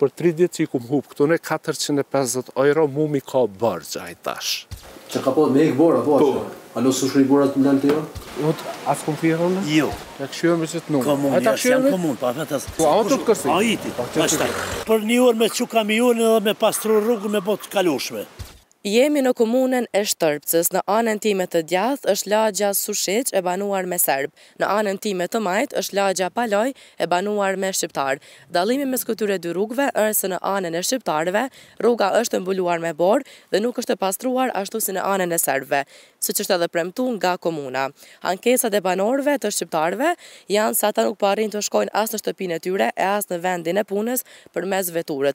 për 3 ditë që i ku më hupë, këtu në 450 euro, mu mi ka bërë që tash. Që ka po me ikë bërë, apo po. ashtë? A në sushri i bërë lënë të jo? Udë, asë këmë përë Jo. E këshu e me qëtë nukë. Komunë, jasë, jam komun, pa fëtë asë. Po, A të të kësi? A i pa po, qëtë. Për një orë me që kam i unë edhe me pastru rrugë me botë kalushme. Jemi në komunën e Shtërpcës, në anën time të djath është lagja sushiq e banuar me serbë, në anën time të majtë është lagja paloj e banuar me shqiptarë. Dalimi me s'këtyre dy rrugve është në anën e shqiptarëve, rruga është të mbuluar me borë dhe nuk është të pastruar ashtu si në anën e serbëve, së që është edhe premtu nga komuna. Ankesat e banorve të shqiptarëve janë sa ta nuk parin të shkojnë asë në shtëpin e tyre e asë në vendin e punës për mes veturët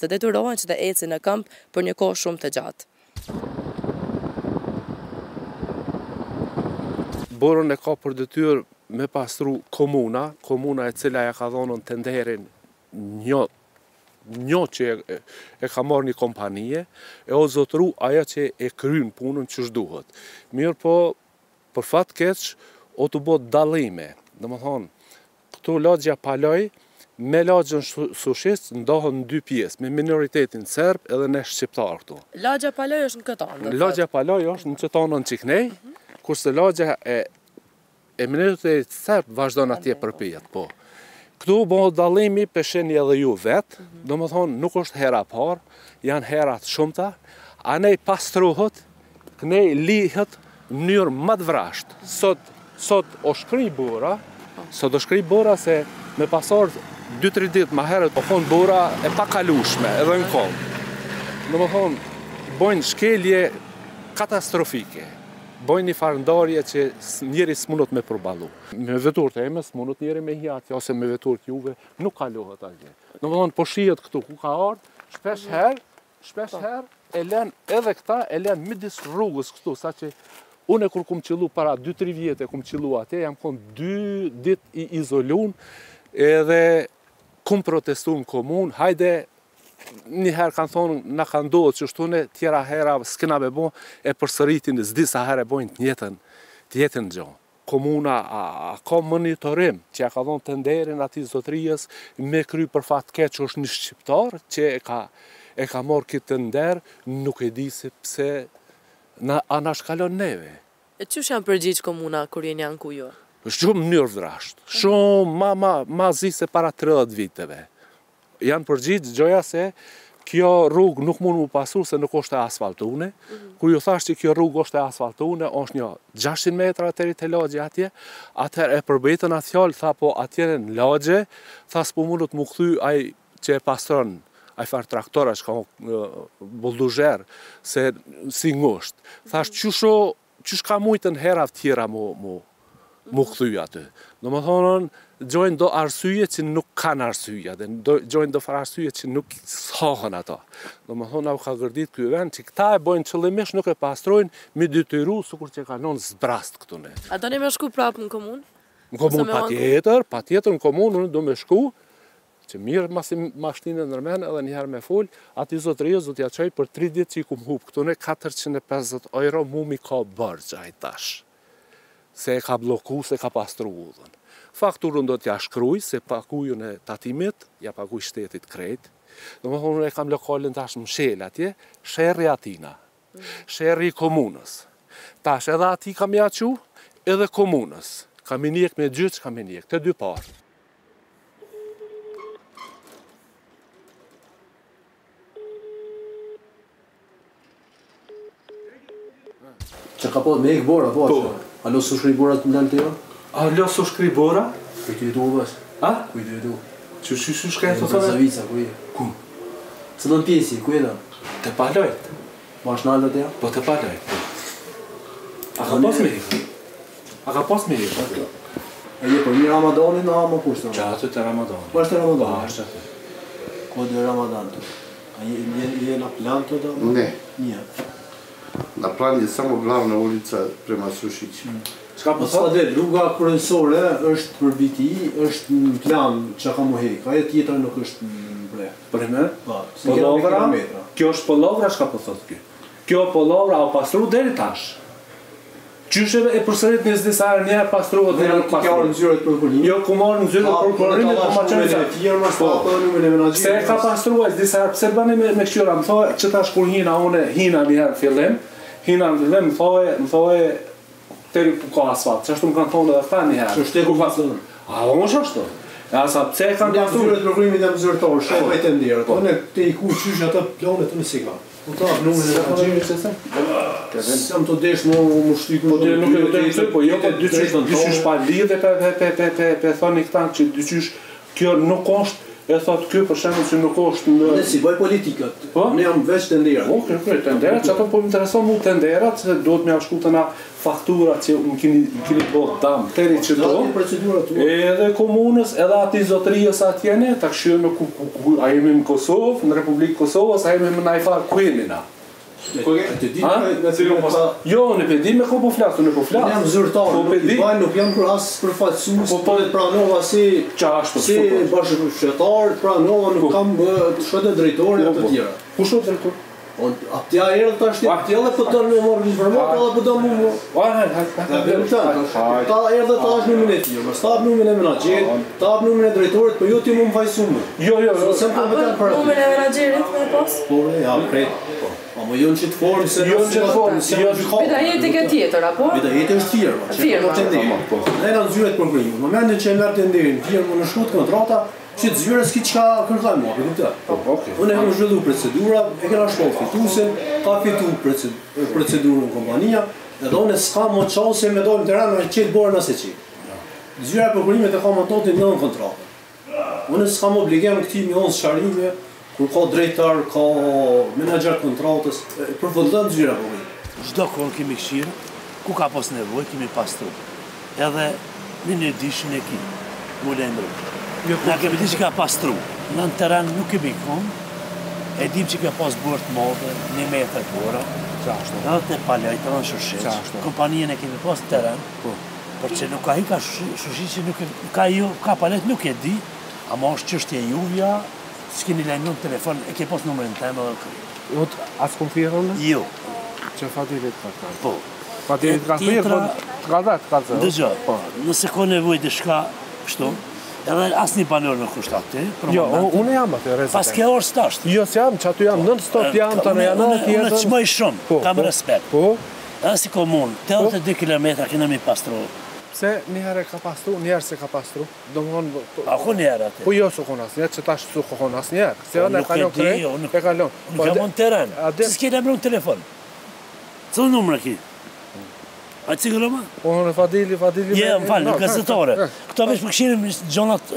Borën e ka për dëtyr me pastru komuna, komuna e cila ja ka dhonën tenderin një një që e, ka marrë një kompanije, e o zotru aja që e krynë punën që shduhet. Mirë po, për fatë keq, o të botë dalime. Dhe më thonë, këtu lodgja paloj, Me lagjën sushis ndohën në dy pjesë, me minoritetin serb edhe në shqiptar këtu. Lagja Paloj është në këtë anë? Lagja Paloj është në qëtë anë në Qiknej, kurse lagja e, e minoritetit serb vazhdo në atje për pjetë, po. Këtu bëhë dalimi edhe ju vetë, do më thonë nuk është hera parë, janë herat shumëta, a ne pastruhët, nej lihët njërë të vrashtë. Sot, sot o shkri bura, sot është shkri bura se me pasorë 2-3 ditë më herët, po thonë bura e pa edhe në kohë. Në më thonë, bojnë shkelje katastrofike. Bojnë një farëndarje që njëri s'munot me përbalu. Me vetur të eme, s'munot njëri me hjatë, ose me vetur të juve, nuk kalohet atje. Në më thonë, po shijet këtu, ku ka ardë, shpesh herë, shpesh herë, e len edhe këta, e len midis rrugës këtu, sa që Unë kur kum qëllu para 2-3 vjetë e kum qëllu atje, jam kon 2 dit i izolun edhe kumë protestu në komunë, hajde, njëherë kanë thonë, në kanë do të shtune, tjera hera, s'kina me bo, e përsëritin, zdi sa herë e bojnë të njëtën, të jetën gjo. Komuna a, ka monitorim që e ka dhonë të nderin ati zotrijës me kry për fatke që është një shqiptar që e ka, e ka morë këtë të nuk e di se pse na, a nashkallon neve. E që janë përgjith komuna kër jenë janë ku është shumë njërë shumë ma, ma, ma zi se para 30 viteve. Janë përgjitë gjoja se kjo rrugë nuk mund më pasu se nuk është e asfaltune, mm kur ju thashtë që kjo rrugë është e asfaltune, është një 600 metra atëri të lagje atje, atër e përbetën atë fjallë, tha po atje në lagje, tha s'po mundut më këthy aj që e pastron, aj farë traktora që ka më se si ngusht. Mm Thashtë që shka mujtë në herav tjera mu, mu, mu këthuj atë. Në më thonën, gjojnë do arsyje që nuk kanë arsyje, dhe gjojnë do farë arsyje që nuk sohën ato. Në më thonë, au ka gërdit kjo vend, që këta e bojnë qëllimish nuk e pastrojnë, mi dytyru, su sukur që kanon zbrast këtu ne. A do një me shku prapë në komunë? Në komunë pa tjetër, pa tjetër në komunë, unë do me shku, që mirë masi mashtinë në nërmen, edhe njëherë me full, ati zotë rjo zotë ja qoj për 30 ditë që i hupë, këtu ne 450 euro mu mi ka bërgjaj tashë se e ka bloku, se ka pastru udhën. Fakturën do t'ja shkruj, se pakujën e tatimit, ja pakuj shtetit krejt, do më thonë e kam lokalin tash më shelë atje, shërri atina, shërri komunës. Tash edhe ati kam jaqu, edhe komunës. Kam i njek me gjyç, kam i njek, të dy parë. Që ka po me ikë bora, po, po. A lo su shkribora të ndalë të jo? A lo su shkribora? Kuj të jetu bas? A? Kuj të jetu? Që shkri su shkaj të sotë? Zavica, kuj e? Ku? Se do në pjesi, kuj e da? Te palojt? Ma është nalë të jo? Po te palojt. A ka pas me i? A ka pas me i? A je për një ramadani në amë kushtë? Qa atë po të ramadani? Ma është të ramadani? Ma është të të të të të të të Në plan një samo glavna në ulica prema sushit. Ska mm. po thotë dhe rruga kërënësore është për biti, është në plan që ka mu hek, a tjetra nuk është në bre. Për e mërë, po, po lavëra, kjo është po lavëra, shka po thotë kjo, kjo po lavëra a pasru deri tashë. Qysheve e përsërit njës disa herë njëra pastrohet njëra nuk pastrohet. në zyre të përpunim. Jo, ku marë në zyre të përpunim dhe ku ma qënë të firma, së të në menagjim. Se e ka pastruar disa herë, pse bani me, me këqyra, më thoe që tash kur hina une, hina një herë fillim, hina në fillim, më thoe, më thoe, teri ku ka asfalt, që më kanë thonë edhe këta një herë. Që është ku pasrën? A, Ja, sa pse kanë të përpunim shumë e Po, ne, po. po. te ku qysh ato planet në sigma. Po, ta, në e në në Se më të desh më më shtikë po, më të nuk e të desh Po jo po dyqysh të dyqysh pa lidhe Dhe ka e pe pe pe pe thoni këtanë që dyqysh kjo nuk është, E thot kjo për shemë që nuk është. në... Ne si bëj politikët, po? ne jam veç të ndera Ok, të ndera, që ato po më intereson mu të ndera Që do të me avshku të na faktura që më kini kini po të damë Teri që do E komunës edhe ati zotrijës atjene Ta me ku ku ku ku ku ku ku ku ku ku ku ku Jo, në pedi me ko po flasë, në po flasë. Në jam zyrtarë, po nuk i bajnë, nuk jam kur asë përfaqësus, po, po po pranova si... Qa ashtë Si po, bashkë shqetarë, pranova, nuk kam të shkëtë drejtorë, të tjera. Ku shkëtë drejtorë? A ti a erë të ashtë ti edhe për po tërë me morë një përmokë, edhe për po tërë mu më... A në, a në, a në, a në, a në, a në, a në, a në, a në, a në, a në, a në, a në, a në, a në, a Jo, jo, jo, se për vetëm për menaxherit më pas. Po, ja, prit. Po, më jon çit formë se jon çit formë, se jon çit formë. Vetëm jetë ke tjetër apo? Vetëm jetë është tjetër, po. po. Ne na zyret për gjithë. Në momentin që merr tenderin, vjen në shkut kontrata, që të zgjurë s'ki qka kërkaj mua, për këpëta. Po, unë e kam zhvillu procedura, e kena shkollë fitusin, ka fitu procedurën në kompania, edhe unë e s'ka më qalë se me dojmë të rrëmë e qëtë borë nëse që. Zgjurë e përkullimet e ka më totin në në kontratë. Unë e s'ka më obligem këti një onë sharime, kur ka drejtar, ka menager kontratës, përfëllën zgjurë e përkullimet. Zdo kërën kemi këshirë, ku ka pas nevoj, kemi pas të edhe në një dishin e ki, mulej në rëpër. Jo, në kemi di që ka po. pas tru. Në në teren nuk kemi kënë, e dim që ka pas bërë modë, një me e të kërë, edhe të palaj, të rënë shushit. Kompanijën e kemi pas të teren, po. për që nuk ka hi ka shushit që nuk ka ju, ka palet nuk e di, a ma është qështë e juvja, që keni në telefon, e ke pas nëmërën të temë dhe kërë. Jotë asë konfirë Jo. Që fa të i vetë për Po. Fa i vetë kërë? Të ka të kërë? Dë nëse ko nevoj dhe shka, kështu, Edhe asë një panor në kushtat ti? Jo, unë jam atë, rezete. Pas ke orë stasht? Jo, se jam, që aty jam, nëndë stot jam, të në janë atë jetën. Unë që mëjë shumë, po, kam po, respekt. Po? Edhe si komunë, 82 km këna mi pastru. Se njëherë e ka pastru, njëherë se ka pastru. Do më honë... Po, A ku njëherë atë? Po jo su kona, së njëherë që tash su kona, së njëherë. Se edhe e kalon krej, jo, e kalon. Nuk si telefon. A të cikërë më? Po në Fadili, Fadili... Jo, më falë, në gazetore. Këto vesh përkëshirë në gjonat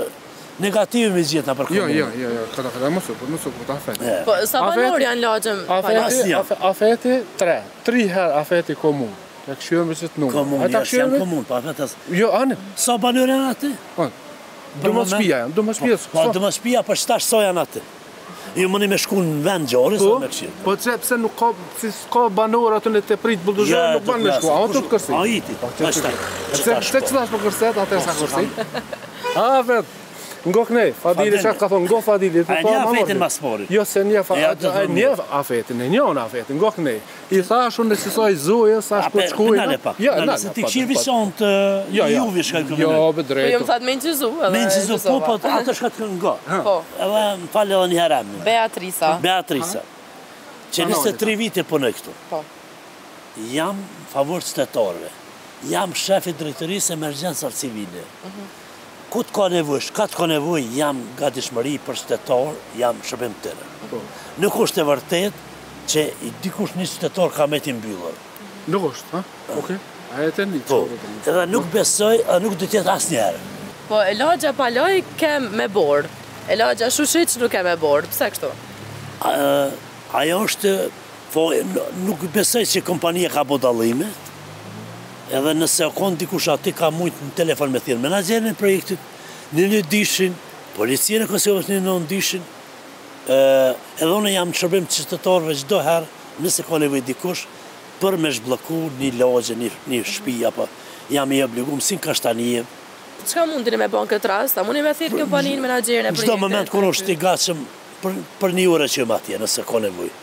negative me zgjeta për jo, komunë. Jo, jo, jo, këta këta, më supë, më supë, këta afeti. Po, sa banor janë lagëm? Afeti, afeti, tre, tri her afeti komunë. Të këshirë më qëtë nukë. Komunë, jes, janë komunë, pa afetës. Jo, anë. Sa banor janë atë? Dëmë shpia janë, dëmë po, shpia. Po, dëmë shpia, për shtash so janë atë? ju mëni me shku në vend Gjarës, sa me këshirë. Po, që pëse nuk ka, si s'ka banor atë në të pritë bulduzhe, nuk banë me shku, a o të të kërsi? A i ti, a shtë të Që po të kërsi? A të kërsi? kërsi? A vetë. Ngoh ne, Fadili çka ka thon, ngoh Fadili, po ta mamon. Ai nia fetin sportit. Jo se nia fa, ai nia a fetin, ne nia na fetin, ngoh ne. I thash unë se soi zoi, sa as po Jo, na se ti kishin vision Juve shka këtu. Jo, po drejt. Po jam thad me Jezu, edhe. Me Jezu po po atë shka të ngo. Po. Edhe mfal edhe një herë. Beatrisa. Beatrisa. Që nisë tre vite po ne këtu. Po. Jam favor shtetorëve. Jam shefi i drejtorisë emergjencës civile. Mhm ku të ka nevoj, shka të ka nevoj, jam nga dishmëri për shtetor, jam shërbim të po. në. Nuk është e vërtet që i dikush një shtetor ka me ti mbyllur. Nuk është, ha? Ah. Oke, a e të një të Edhe nuk besoj, edhe nuk dhe tjetë asë njerë. Po, e lagja pa kem me borë. E lagja shushit nuk kem me borë. Pse kështu? Ajo është, po, nuk besoj që kompanija ka bodalime, edhe nëse konë dikush ati ka mujtë në telefon me thirë menagjerën e projektit, në një dishin, policien e Kosovës një në dishin, edhe unë jam qërbim qëtëtorve gjdo herë, nëse konë e vëjtë dikush, për me shblëku një loge, një shpi, apo jam i obligu, si ka shtanije. Qëka mundin me bënë këtë rast? A mundin me thirë këpani në menagjerën e projektit? Gjdo moment kërë është i gacëm për një ure që jëmë atje, nëse konë e vëjtë.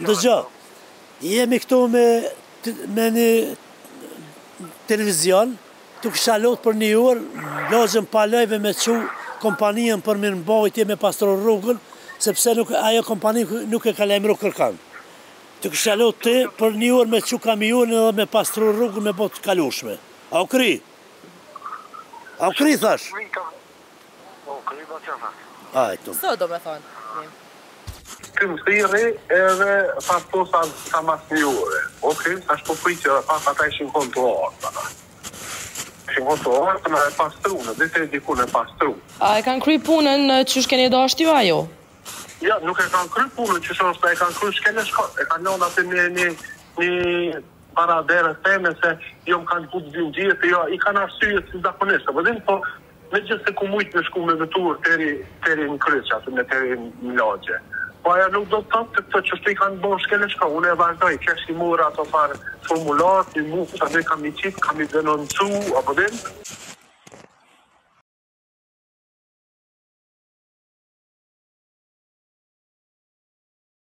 Në jemi këtu me një televizion, tuk shalot për një urë, lojën palojve me që kompanijën për minë bojë me pastror rrugën, sepse ajo kompanijë nuk e ka rrugë kërkanë. Tuk shalot të për një urë me që kam i edhe me pastror rrugën me botë kalushme. A u kri? A u kri, thash? A u kri, ba që fa? A e tu. Së do me thonë? këm thiri edhe pa të po sa, sa mas një ure. Ok, sa shpo pritë edhe pas ata ishin kontuar. Ishin kontuar të në pastru, në dhe të diku në pastru. A e kanë kry punën në që shkeni do ashtu ajo? Ja, nuk e kanë kry punën që shkeni do e kanë kry shkeni shkot. E kanë nëndë atë një, një, një para dere teme se jo më kanë putë zhjë të jo, i kanë arsyje si zakonishtë. Po din po, me gjithë se ku mujtë me shkumë me vëturë deri teri në kryqë, atë me në logje. و aia nuk do të thotë të çështoj kanë bërë shkelë çka unë e vazhdoj që si mora ato fare formulat, i mufta dhe kam i qit, kam i denoncu, apo din?